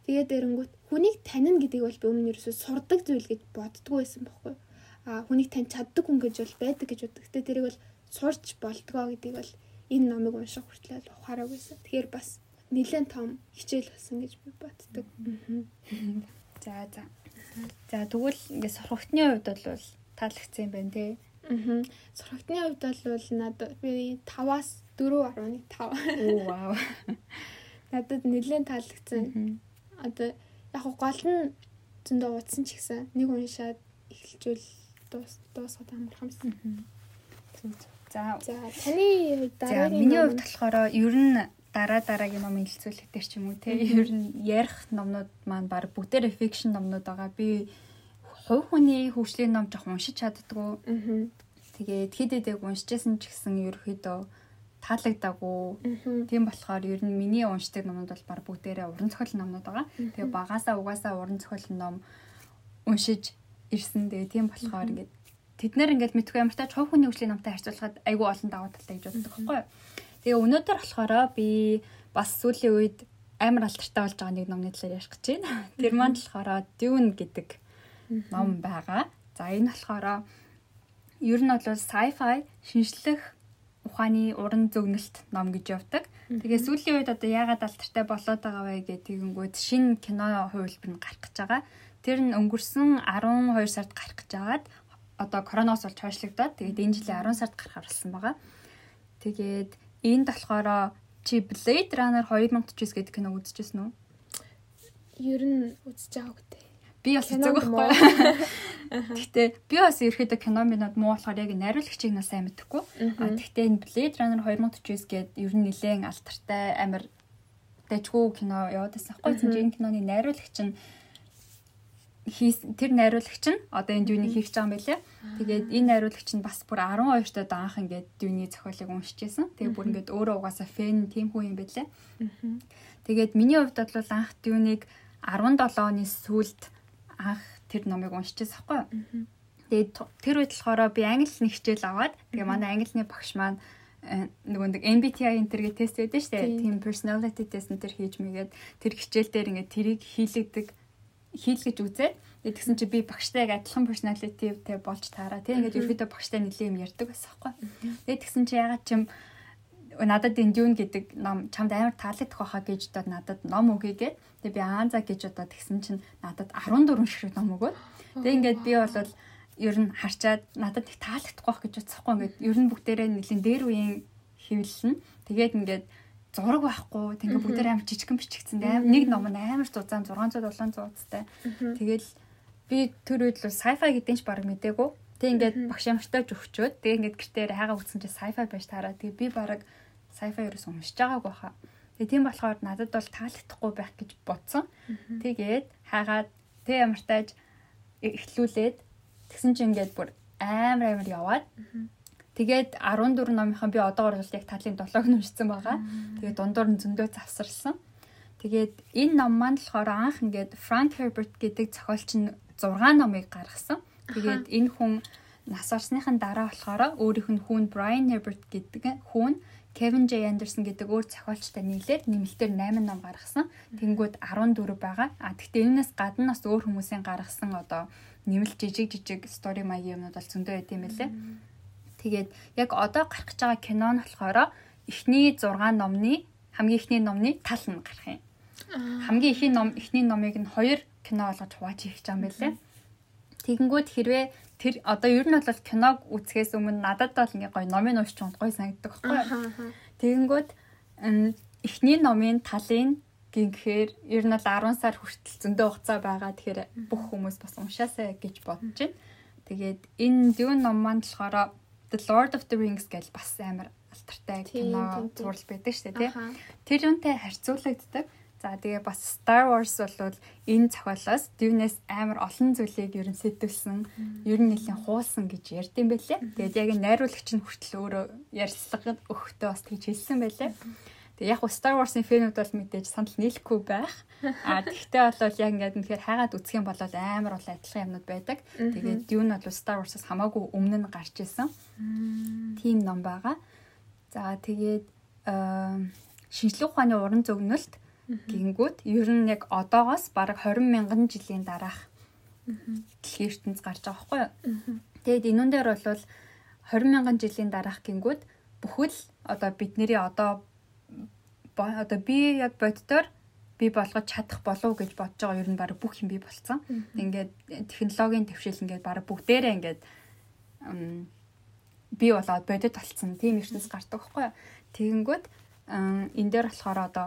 Тэгээд эрэнгүүт хүнийг танина гэдгийг бол би өмнө нь ерөөсөө сурдаг зүйл гэж боддгоо байсан байхгүй. А хүнийг тань чаддаг хүн гэж бол байдаг гэж боддог. Гэтэ тэрийг бол сурч болдгоо гэдгийг бол энэ номыг унших хүртэл ухаараагүйсэн. Тэгэхээр бас нэлээд том хичээл болсон гэж би боддог. За за. За тэгвэл ингээд сурхагтны хувьд бол таалагдсан юм байна тий. Аа. Сурхагтны хувьд бол надад би 5-аас 4.5. Оо вау. Надад нэлээд таалагдсан. Одоо яг гол нь зөндөө утсан ч гэсэн нэг уншаад эхэлжүүл дуус дуусгаад амархан байсан. За. За таны хувьд дараа миний хувьд болохоор ер нь дараа дараагийн номын хэлцүүлэг дээр ч юм уу те ер нь ярих номнууд маань баг бүгдээр fiction номнууд байгаа. Би хувь хүний хөгжлийн ном жоох уншиж чаддгүй. Тэгээд хэд хэдэг уншижсэн ч гэсэн ерөөхдөө таалагдаагүй. Тийм болохоор ер нь миний уншдаг номнууд бол баг бүгдээрээ уран зохиолын номнууд байгаа. Тэгээ багасаа угаасаа уран зохиолын ном уншиж ирсэн. Тэгээ тийм болохоор ингээд тэд нэр ингээд мэдгүй ямар ч хувь хүний хөгжлийн номтой харьцуулахад айгүй олон давуу талтай гэж боддог байхгүй юу. Тэгээ өнөөдөр болохоор би бас сүүлийн үед амар алтартай болж байгаа нэг номны талаар ярих гэж байна. Тэр маань болохоор Dune гэдэг ном байгаа. За энэ болохоор ер нь бол sci-fi шинжлэх ухааны уран зөгнөлт ном гэж явдаг. Тэгээ сүүлийн үед одоо яагаад алдартай болоод байгаа вэ гэх тэгэнгүүт шинэ кино хувилбар нь гарах гэж байгаа. Тэр нь өнгөрсөн 12 сард гарах гэж байгаад одоо коронавирус болж хойшлогдоод тэгээд энэ жилийн 10 сард гарахаар болсон байгаа. Тэгээд энд болохоор чи Blade Runner 2049 гэдэг кино үзчихсэн үү? Ер нь үзэж байгааг. Би бас хэцүү байхгүй. Гэхдээ би бас ерөөхдөө кино минод муу болохоор яг найруулагчийг нас сайн мэдэхгүй. А гэхдээ энэ Blade Runner 2049 гээд ер нь нэлээд алтартай амар дэжгүй кино яваад байсан байхгүй. Энэ киноны найруулагч нь тэр найруулагч нь одоо энэ дүүнийг хийх гэж байгаа юм байлээ. Тэгээд энэ найруулагч нь бас бүр 12 тад анх ингээд дүүний зохиолыг уншижсэн. Тэгээд бүр ингээд өөрөө угаасаа фэн тийм хүн юм байлээ. Тэгээд миний хувьд бол анх дүүнийг 17 оны сүүлд анх тэр номыг уншижсэн байхгүй юу. Тэгээд тэр үед болохоор би англи хэлний хичээл аваад тэгээ манай англиний багш маань э, нөгөө нэг MBTI энтергээ тест байдаг шүү дээ. Тийм personality test энэ төр хийж мэгээд тэр хичээл дээр ингээд тэрийг хийлэгдэг хийлгэж үзээд тэгсэн чи би багштай яг адилхан personality-тэй болж таараа тийм ингээд ерөөдөө багштай нэлээд юм ярьдаг байсан байхгүй. Тэгээд тэгсэн чи ягаад чим надад энэ дүүн гэдэг ном чамд амар таалагдах байхаа гэж одоо надад ном өгье Тэгээ би аанза гэж одоо тэгсэн чинь надад 14 шиг ном өгөөд. Тэгээ ингээд би бол ер нь харчаад надад их таалагдахгүй байх гэж бодсохгүй ингээд ер нь бүгдээрээ нэлийн дээр үеийн хэвлэлнэ. Тэгээд ингээд зураг байхгүй. Тэгээ бүгдээр амар жижигэн бичигдсэн. Нэг ном нь амар зузаан 600 700 цтай. Тэгэл би тэр үед л sci-fi гэдэг нь ч баг мдээгүй. Тэг ингээд багш ямартай өгчөөд тэг ингээд гэртээр хайгаа үтсэн чи sci-fi байж таараа. Тэгээ би баг sci-fi ерөөс уншиж байгаагүй хаа. Тэгээ тийм болохоор надад бол таалагдахгүй байх гэж бодсон. Тэгээд хаагаад тэг ямартайж эхлүүлээд тэгсэн чинь ингээд бүр амар амар яваад тэгээд 14 номынхан би одоогор бол яг талын 7-г уншсан байгаа. Тэгээд дундуур нь зөндөө завсарсан. Тэгээд энэ ном маань болохоор анх ингээд Frank Herbert гэдэг зохиолч нь 6 номыг гаргасан. Тэгээд энэ хүн нас орсныхан дараа болохоор өөрийнх нь хүүн Brian Herbert гэдэг хүүн Kevin J Anderson гэдэг өөр зохиолчтой нийлээд нэмэлтээр 8 ном гаргасан. Тэнгүүд 14 байгаа. А тэгтээ энэс гадна бас өөр хүмүүсийн гаргасан одоо нэмэлт жижиг жижиг стори маягийн юмнууд бол зөндөө байт юм байлээ. Тэгээд яг одоо гарах гэж байгаа кино нь болохоор эхний 6 номны хамгийн эхний номны тал нь гарах юм. Хамгийн ихний ном эхний номыг нь хоёр кино болгож хувааж хийх гэж байгаа юм байлээ. Тэгэнгүүт хэрвээ тэр одоо ер нь бол киног үзэхээс өмнө надад бол ингээ гоё номын уншиж гоё санагддаг байхгүй. Тэгэнгүүт эхний номын талын гинхээр ер нь бол 10 сар хүртэл зөндөө хугацаа байгаа. Тэгэхээр бүх хүмүүс бас уншаасаа гэж бодож байна. Тэгээд энэ Dune ном маань болохоор The Lord of the Rings гэж бас амар алтартай кино зураг байдаг шүү дээ. Тэр юунтай харьцуулагддаг. За тэгээ бас Star Wars бол энэ зохиолоос Dune-с амар олон зүйлийг ер нь сэтүүлсэн, ер нь нэлийн хуулсан гэж ярьд юм байлээ. Тэгээд яг найруулагч нь хүртэл өөрөө ярилцлага өгөхдөө бас тэгж хэлсэн байлээ. Тэгээ яг Star Wars-ын фэнүүд бол мэдээж санал нийлэхгүй байх. А тэгтээ бол яг ингээд үнэхээр хайгаад үзэх юм бол амар бол адилхан юмнууд байдаг. Тэгээд Dune бол Star Wars-аас хамаагүй өмнө нь гарч исэн. Тийм ном байгаа. За тэгээд шинжлэх ухааны уран зөгнөлт Гингүүд ер нь яг одоогоос бараг 20 мянган жилийн дараах дэлхийн ертөнц гарч байгаа байхгүй юу. Тэгэд энүүн дээр бол 20 мянган жилийн дараах гингүүд бүхэл одоо бидний одоо одоо би яг боддоор би болгож чадах болов гэж бодож байгаа ер нь баг бүх юм би болцсон. Ингээд технологийн төвшил ингээд баг бүгдээрээ ингээд би болоод бодит болцсон. Тийм ертөнц гардаг байхгүй юу. Тэгэнгүүт энэ дээр болохоор одоо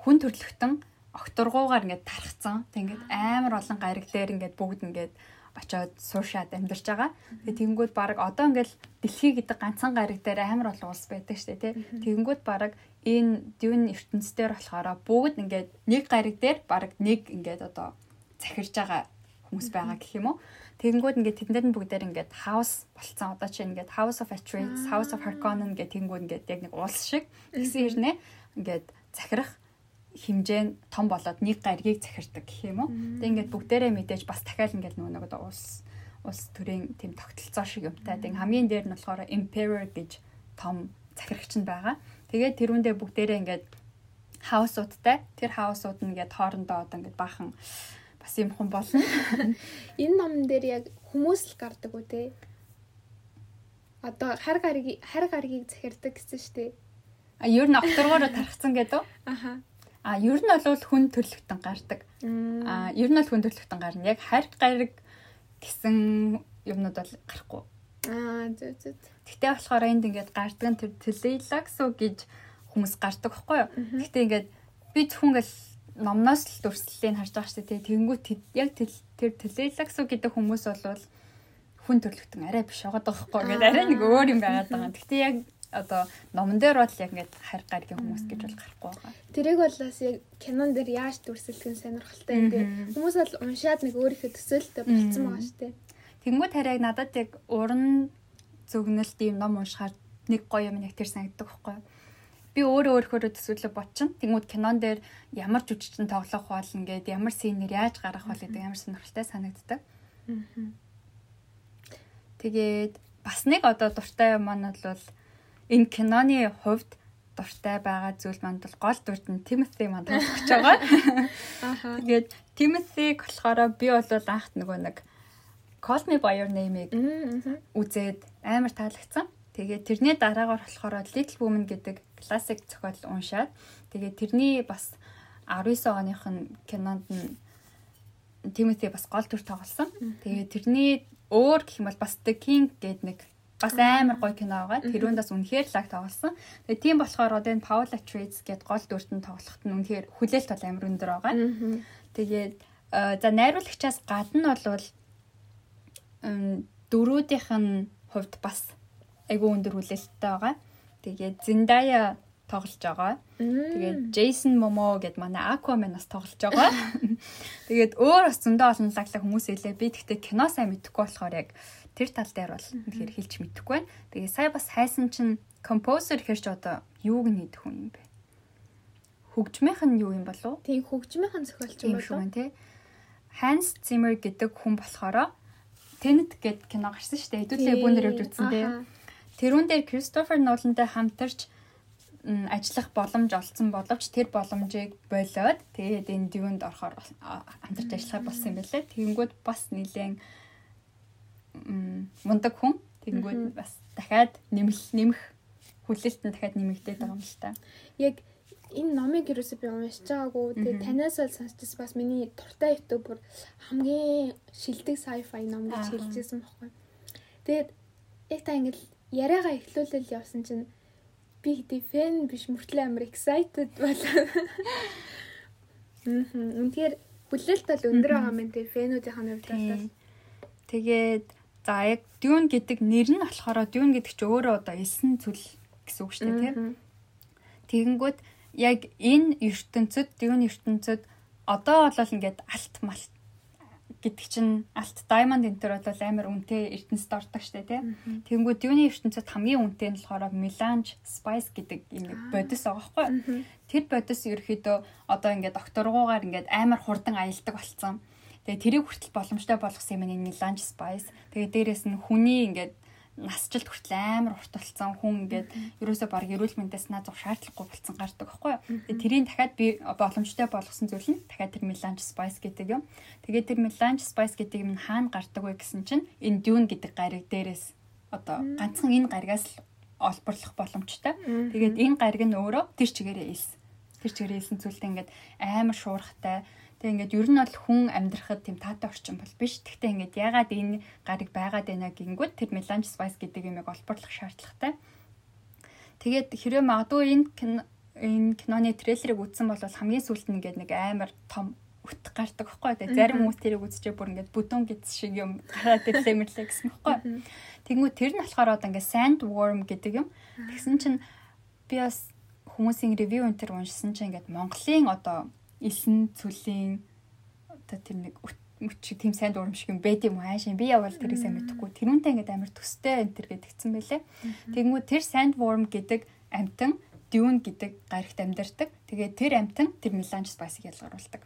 хүн төрлөختөн окторгуугаар ингээд тархацсан. Тэг ингээд амар олон гариг дээр ингээд бүгд ингээд очоод суушаад амьдарч байгаа. Тэгээ тэгэнгүүт баг одоо ингээд дэлхий гэдэг ганцхан гариг дээр амар олон улс байдаг шүү дээ тий. Тэгэнгүүт баг энэ дүүн ертөнцийн болохоор бүгд ингээд нэг гариг дээр баг нэг ингээд одоо захирж байгаа хүмүүс байгаа гэх юм уу. Тэгэнгүүт ингээд тэднэр нь бүгдээр ингээд house болцсон. Одоо чинь ингээд House of Atreides, House of Harkonnen гэх тэнгүүд ингээд яг нэг улс шиг тэгсэн хэрнээ ингээд захирах хэмжээ нь том болоод нэг гаригийг захирдаг гэх юм уу. Тэг ингээд бүгдээрээ мэдээж бас дахиад ингээд нөгөө нэг улс улс төрийн тийм тогтолцоо шиг юмтай. Тэг хамгийн дээр нь болохоор emperor гэж том захирагч нь байгаа. Тэгээд тэрүүндээ бүгдээрээ ингээд хаусуудтай. Тэр хаусууд нь ингээд хоорондоо одоо ингээд баахан бас юм хүн болно. Энэ номн дээр яг хүмүүс л гардаг үү те? Одоо хар гариг хар гаригийг захирдаг гэсэн шүү дээ. А ер нь авторгоор тархсан гэдэг. Аха. А ер нь бол хүн төрлөختөн гардаг. А ер нь бол хүн төрлөختөн гарна. Яг харь гариг гэсэн юмнууд бол гарахгүй. Аа зөө зөө. Гэтэ болохоор энд ингээд гардаг нь тэр телелаксу гэж хүмүүс гардаг байхгүй юу? Гэтэ ингээд би зөвхөн гал номноос л дүрслэлийг харж байгаа шүү дээ. Тэнгүүт яг тэр телелаксу гэдэг хүмүүс бол хүн төрлөختөн арай биш байгаа даахгүй гэдэг арай нэг өөр юм байгаад байгаа. Гэтэ яг одоо номон дээр бол яг ингээд харь гаргийн хүмүүс гэж бол гарахгүй байгаа. Тэрийг бол бас яг кинон дээр яаж дүрсэлдэг нь сонирхолтой юм дээ. Хүмүүс бол уншаад нэг өөрийнхөө төсөөлтөй болцсон байгаа шүү дээ. Тэнгүүд харийг надад яг уран зөвгнөлт ийм ном уншихаар нэг гоё юм яг тэр санагддаг байхгүй юу? би өөрөө өөрөөрөө төсөөлө бодчихно. Тэнгүүд кинон дээр ямар жүжигчин тоглох бол ингээд ямар сценэр яаж гарах бол гэдэг ямар сонирхолтой санагддаг. Тэгээд бас нэг одоо дуртай юм маань бол энэ киноны хувьд дуртай байгаа зүйл манд бол гол дүрд нь Тимоти манд тоглож байгаа. Ахаа. Тэгээд Тимотиг болохоор би бол анхт нөгөө нэг Call Me by Your Name-ийг үзээд амар таалагдсан. Тэгээд тэрний дараагаар болохоор Little Women гэдэг классик зохиол уншаад тэгээд тэрний бас 19 оных нь кинонд нь Тимоти бас гол дүр тоглосон. Тэгээд тэрний өөр гэх юм бол бас The King гэдэг нэг Бас амар гоё кино байгаа. Тэрүүнд бас үнэхээр лаг тоглосон. Тэгээ тийм болохоор одоо энэ Paula Atreides гээд гол дүртэн тоглоход нь үнэхээр хүлээлт бол амар өндөр байгаа. Тэгээд за найруулагчаас гадна болвол дөрүүдийнх нь хувьд бас айгүй өндөр хүлээлттэй байгаа. Тэгээд Zendaya тоглож байгаа. Тэгээд Jason Momoa гэд манай Aquaman бас тоглож байгаа. Тэгээд өөр бас зөндөө олон лаглаг хүмүүс илээ. Би тэгтээ кино сайн мэдэхгүй болохоор яг тэр тал дээр бол үнэхээр хэлж мэдэхгүй байна. Тэгээд сая бас хайсан чинь композер хэрч одоо юуг хийдэг хүн юм бэ? Хөгжмийнх нь юу юм болов? Тийм хөгжмийнх нь зохиолч юм болов? Тийм. Hans Zimmer гэдэг хүн болохоор Tenet гэд кино гарсан шүү дээ. Хэдүүлээ бүүнээр явж үзсэн дээ. Тэрүүн дээр Кристофер Нолантай хамтарч ажиллах боломж олцсон боловч тэр боломжийг болоод тэгээд энэ дивэнд орохоор хамтарч ажиллах болсон юм байлээ. Тэгэнгүүт бас нэлээд мундаг хүн. Тэгэнгүүт бас дахиад нэмэх нэмэх хүлээлт нь дахиад нэмэгдээд байгаа юм л та. Яг энэ номыг юусе би уншиж байгаагүй. Тэгээ танаас бол сонсчихс бас миний дуртай ютубер хамгийн шилдэг sci-fi ном гэж хэлжсэн байхгүй. Тэгээд яг та ингэж яриагаа эхлүүлэл явсан чинь би хэдий фэн биш мөртлөө амар excited болоо. Мм. Үнэхээр хүлээлт бол өндөр байгаа юм тий фэнүүдийн хувьд бол. Тэгээд за яг Dune гэдэг нэр нь болохоор Dune гэдэг чи өөрөө одоо элсэн цүл гэсэн үг шүү дээ тий. Тэгэнгүүт яг энэ ертөнцид Dune ертөнцид одоо бол ингээд алт малт гэдэг чинь алт diamond энэ төр бол амар үнэтэй ертөнцид ордог штэ тий. Тэнгүү дүүний ертөнцид хамгийн үнэтэй нь болохоор melange spice гэдэг юм бодис байгаа байхгүй. Тэр бодис ерөөхдөө одоо ингээд докторгуугаар ингээд амар хурдан аялдаг болцсон. Тэгээ тэрийг хүртэл боломжтой болгосон юм энэ melange spice. Тэгээ дээрэс нь хүний ингээд насжилт хүртэл амар урт болсон хүн ингээд ерөөсөө баг эрүүл мэндээс наа зов шаардлагагүй болсон гардаг байхгүй юу. Тэгээ тэрийг дахиад би боломжтой болгосон зүйл нь дахиад тэр melange spice гэдэг юм. Тэгээ тэр melange spice гэдэг юм хаана гардаг вэ гэсэн чинь энэ dune гэдэг гариг дээрээс одоо ганцхан энэ гаригаас л олборлох боломжтой. Тэгээд энэ гариг нь өөрөө тэр чигээрээ илс. Тэр чигээрээ илсэн зүйлтэй ингээд амар шуурхтай Тэг ингээд ер нь бол хүн амьдрахад тийм таатай орчин бол биш. Гэхдээ ингээд ягаад энэ гариг байгаад байна гингүүд тэр melange spice гэдэг юмыг олборлох шаардлагатай. Тэгээд хэрэв магадгүй энэ энэ киноны трейлерыг үзсэн бол хамгийн сүүлд нь ингээд нэг амар том өт гардаг байхгүй. Тэгээ зарим хүмүүс тэрийг үзчихээ бүр ингээд бүдүүн гиз шиг юм гараад ирлээ мэрлээ гэсэн байхгүй. Тэгмүү тэр нь болохоор одоо ингээд sandworm гэдэг юм. Тэгсэн чинь би бас хүмүүсийн ревю энэ төр уншсан чинь ингээд Монголын одоо элсэн цүлийн одоо тэр нэг мөч тийм сайн дурам шиг юм байд юм аашаа би явал тэрийг сайн мэдэхгүй тэрүүнтэй ингээд амар төстэй энэ төр гэдгцэн байлээ. Тэгмүү тэр sandworm гэдэг амтан dune гэдэг гаригт амьдардаг. Тэгээд тэр амтан тэр melange spice-ыг ялгаруулдаг.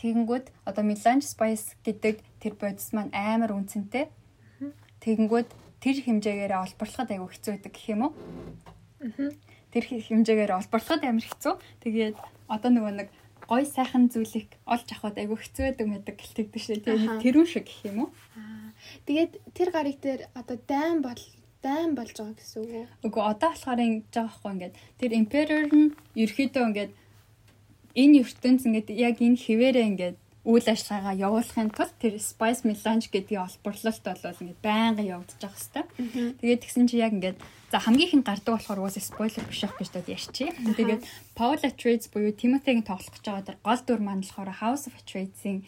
Тэгэнгүүт одоо melange spice гэдэг тэр бодис маань амар үнцэнтэй. Тэгэнгүүт тэр хэмжээгээр олборлоход айгүй хэцүү байдаг гэх юм уу? Тэр хэмжээгээр олборлоход амар хэцүү. Тэгээд одоо нөгөө нэг гой сайхан зүйлийг олж авахд айгүй хэцүү байдаг мэдэг гэлтэгдэж шээ. Тэгээ тэрүүн шиг гэх юм уу? Тэгээд тэр гариг дээр одоо дайн бол дайн болж байгаа гэсэн үг үү? Үгүй одоо болохоор ингэж байгаа байхгүй ингээд тэр emperor нь ерөөхдөө ингээд энэ ертөнц ингээд яг энэ хിവэрээ ингээд үйл ажиллагаагаа явуулахын тулд тэр spice melange гэдгийг олборлолт бол ингээд байнга явагдаж байгаа хэвээр. Тэгээд тэгсэн чи яг ингээд за хамгийн ихэнд гардаг болохоор уус спойлер биш ах гэж дод ярьчих. Тэгээд Paul Atreides буюу Timothy-гийн тоглох гэж байгаа тэр гол дүр маань болохоор House of Atreides-ийн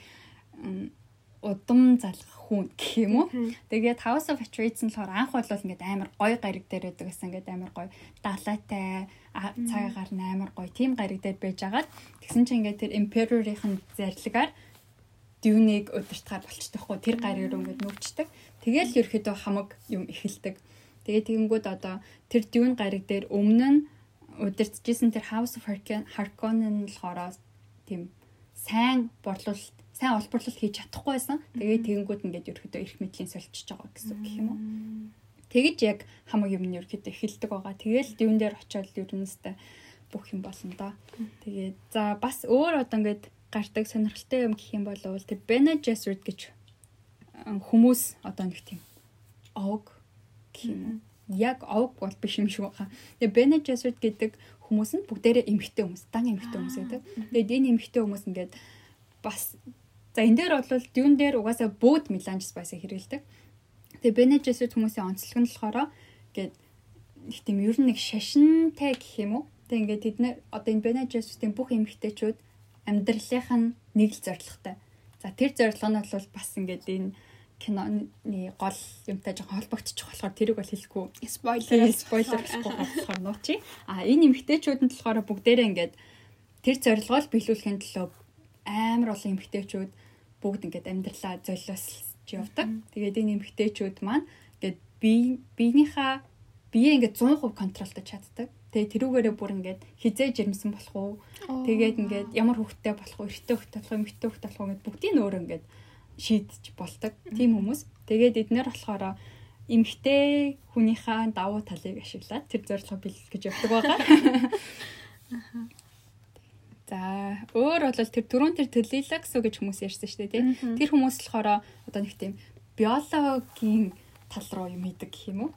удам залгах хүн гэх юм уу. Тэгээд House of Atreides нь болохоор анх бол ингээд амар гоё гариг дээр байдаг гэсэн ингээд амар гоё далайтай цагаагаар амар гоё тийм гариг дээр байж агаад тэгсэн чинь ингээд тэр Emperor-ийн зарлагаар дүүнийг удирдахаар болчтой хгүй тэр гариг руу ингээд нүгчдэг. Тэгэл ерөөхдөө хамаг юм эхэлдэг. Тэгээ тэгэнгүүт одоо тэр дүүн гариг дээр өмнө нь удирдахжсэн тэр House of Harkonnen болохоор тийм сайн борлуулалт сайн олборлолт хийж чадахгүй байсан. Тэгээ тэгэнгүүт ингээд ерөөхдөө эрх мэдлийн солилцож байгаа гэсэн үг гэх юм уу. Тэгэж яг хамаг юм нь ерөөхдөө эхэлдэг байгаа. Тэгээл дүүн дээр очиод ерөнөстэй бүх юм болно да. Тэгээд за бас өөр одоо ингээд гардаг сонирхолтой юм гэх юм бол тэр Bene Gesserit гэж хүмүүс одоо нэг тийм овг гэх юм уу. Яг овг бол биш юм шиг байна. Тэгээ Bene Gesserit гэдэг хүмүүс нь бүгдээрээ эмгхтэй хүмүүс, дан эмгхтэй хүмүүс гэдэг. Тэгээд энэ эмгхтэй хүмүүс ингээд бас за энэ дээр бол дүүн дээр угаасаа бөөд melange spice хэрэгэлдэг. Тэгээ Bene Gesserit хүмүүсийн онцлог нь болохоор гээд их тийм ер нь нэг шашинтай гэх юм уу. Тэгээ ингээд тэд нэр одоо энэ Bene Gesserit-ийн бүх эмэгтэйчүүд амьдралынх нь нэг л зорилготой. За тэр зорилго нь бол бас ингээд энэ киноны гол юмтай жоохон холбогдчих болохоор тэрийг бол хэлэхгүй. Спойлер спойлер болохгүй болохоор нуучи. А энэ эмгтээчүүд нь болохоор бүгдээрээ ингээд тэр зорилгоо биелүүлэхийн төлөө амар олон эмгтээчүүд бүгд ингээд амьдралаа золиослж явдаг. Тэгээд энэ эмгтээчүүд маань ингээд бие биенийхээ бие ингээд 100% контролдож чаддаг. Тэгээ тэрүүгээрээ бүр ингээд хизээ жирэмсэн болох уу? Тэгээд ингээд ямар хөвгтэй болох уу? Эрттэй хөвгтэй болох уу? Эмгтэй хөвгтэй болох уу гэд бүгдийг нөөрэ ингээд шийдэж болдог тийм хүмүүс. Тэгээд эднэр болохоор эмгтэй хүнийхээ давуу талыг ашиглаад тэр зорилгоо бэлтгэж гэж явдаг байгаа. За өөр бол тэр түрүүн тэр төлөөлөгс гэж хүмүүс ярьсан шүү дээ тийм. Тэр хүмүүс болохоор одоо нэг тийм биологийн тал руу юм идэг гэх юм уу?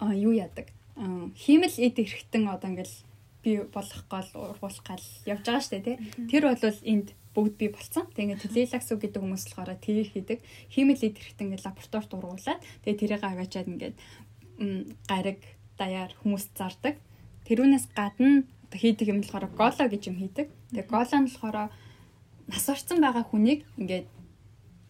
Аа юу яадаг? Хиймэл эд эрэхтэн одоо ингээл би болох гол ургуулах гал явж байгаа шүү дээ тийм. Тэр бол энд бүгд бий болсон. Тэгээ ингээд телелаксу гэдэг хүмүүс болохоор тэр хийдэг. Химэл лид хэрэгтэй ингээд лабораторид ургуулад тэгээ тэрийг аваачаад ингээд гариг даяар хүмүүс зардаг. Тэрүүнээс гадна хийдэг юм болохоор голо гэж юм хийдэг. Тэгээ голо нь болохоор нас орсон байгаа хүнийг ингээд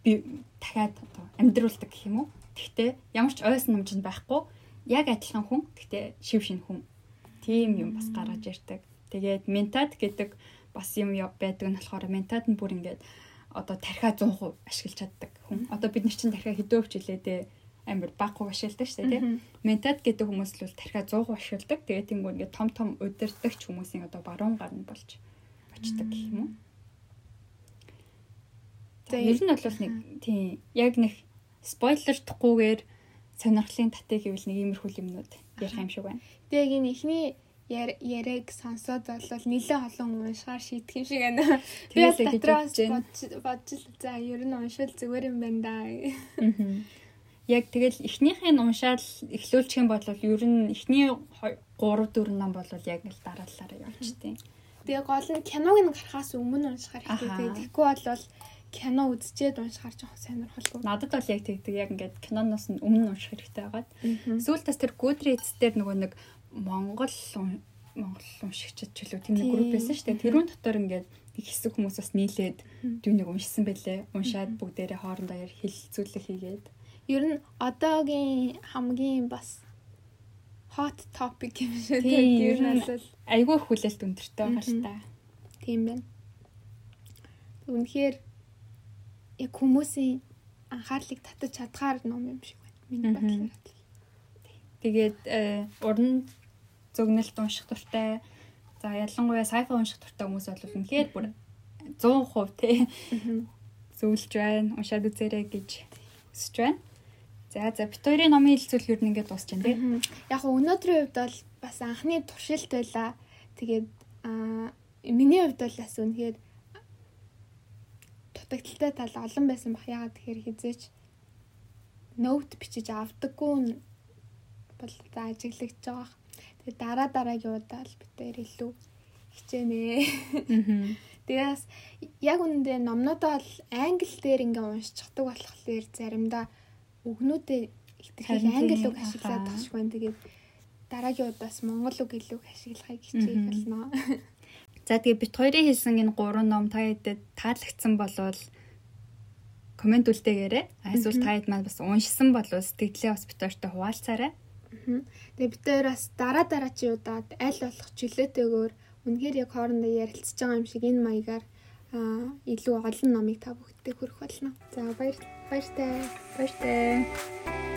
би дахиад амьдруулдаг гэх юм уу. Гэхдээ ямар ч ойс намжинд байхгүй яг адилхан хүн. Гэхдээ шив шин хүн. Тийм юм бас гаргаж ирдэг. Тэгээд ментат гэдэг бас юм байдаг нь болохоор ментад нь бүр ингээд одоо тархиа 100% ашиглаж чаддаг хүн. Одоо бид нар чинь тархиа хэдөө хвчлээдээ амар баггүй ашигладаг шүү дээ тийм. Ментад гэдэг хүмүүс л тархиа 100% ашигладаг. Тэгээд тийм ингээд том том удирдахч хүмүүсийн одоо баруун гар нь болж очдог гэх юм уу. Тэгээ ер нь бол нэг тийм яг нэг спойлердахгүйгээр сонирхлын татыг гэвэл нэг иймэрхүү юмнууд ярих юм шиг байна. Тэгээ яг энэ ихний яриаг сонсоод болвол нэлээд олон уншихаар шийдэх юм шиг байна. Би бол дотроос бодж л за ер нь уншвал зүгээр юм байна да. Яг тэгэл эхнийхээ уншаал эхлүүлчих юм бол ер нь эхний 3 4 ном бол яг л дараалалаараа явчихтiin. Тэгээ гол нь киног нь гарахаас өмнө уншихаар хэрэгтэй. Тэгэхгүй бол кино үзчихэд уншихаар жоох сонирхолтой. Надад бол яг тэгдэг яг ингээд киноноос нь өмнө унших хэрэгтэй байгаад. Сүүлд бас тэр Goodreads дээр нөгөө нэг Монгол Монгол уншигчид ч үлээ тийм нэг групп байсан шүү дээ. Тэрүүн дотор ингээд их хэсэг хүмүүс бас нийлээд дүүнийг уншсан байлээ. Уншаад бүгдээрээ хоорондоо яар хэлэлцүүлэг хийгээд. Ер нь одоогийн хамгийн бас hot topic юм шиг тийм ер нь бол айгүй хүлээлт өндөртэй байгаа л та. Тийм байна. Үнэхээр яг хүмүүсийн анхаарлыг татаж чадхаар ном юм шиг байна. Миний бодлоор. Тэгээд э, уран зөгнөлт унших дуртай. За ялангуяа sci-fi унших дуртай хүмүүс бол үнэхээр бүр 100% тий зөвлөж байна. Уншаад үзээрэй гэж хүсэж байна. За за Викторийн номын хэлцүүл юу нэгээд дуусч байна тий. Яг нь өнөөдрийн хувьд бол бас анхны туршилт байла. Тэгээд аа миний хувьд бол бас үнэхээр дутагдaltaй тал олон байсан бах. Ягаад тэгэхээр хизээч ноут бичиж авдаггүй бол за ажиглагдж байгаа. Тэгээ дараа дараагийн удаал битээр илүү хичээнэ. Тэгээс яг үнэндээ номнуудаа бол англи дээр ингээ уншчихдаг болохоор заримдаа өгнүүдээ ихтгэл англи үг ашиглаад тахшгүй байна. Тэгээд дараагийн удаас монгол үг илүү ашиглахыг хичээх болно. За тэгээ бит хоёрын хэлсэн энэ гурван ном та хэдэд таалагдсан болвол комент үлдээгээрэй. Эсвэл та хэд маань бас уншсан болвол сэтгэлээ бас бит хоёртой хуваалцаарай. Тэгээ бид хоёр бас дараа дараачийн удаад аль болох чөлөөтэйгээр үнэхээр яг хоорондоо ярилцж байгаа юм шиг энэ маягаар илүү олон номыг та бүхэдтэй хүргэх болно. За баяр баяртай. Баяртай.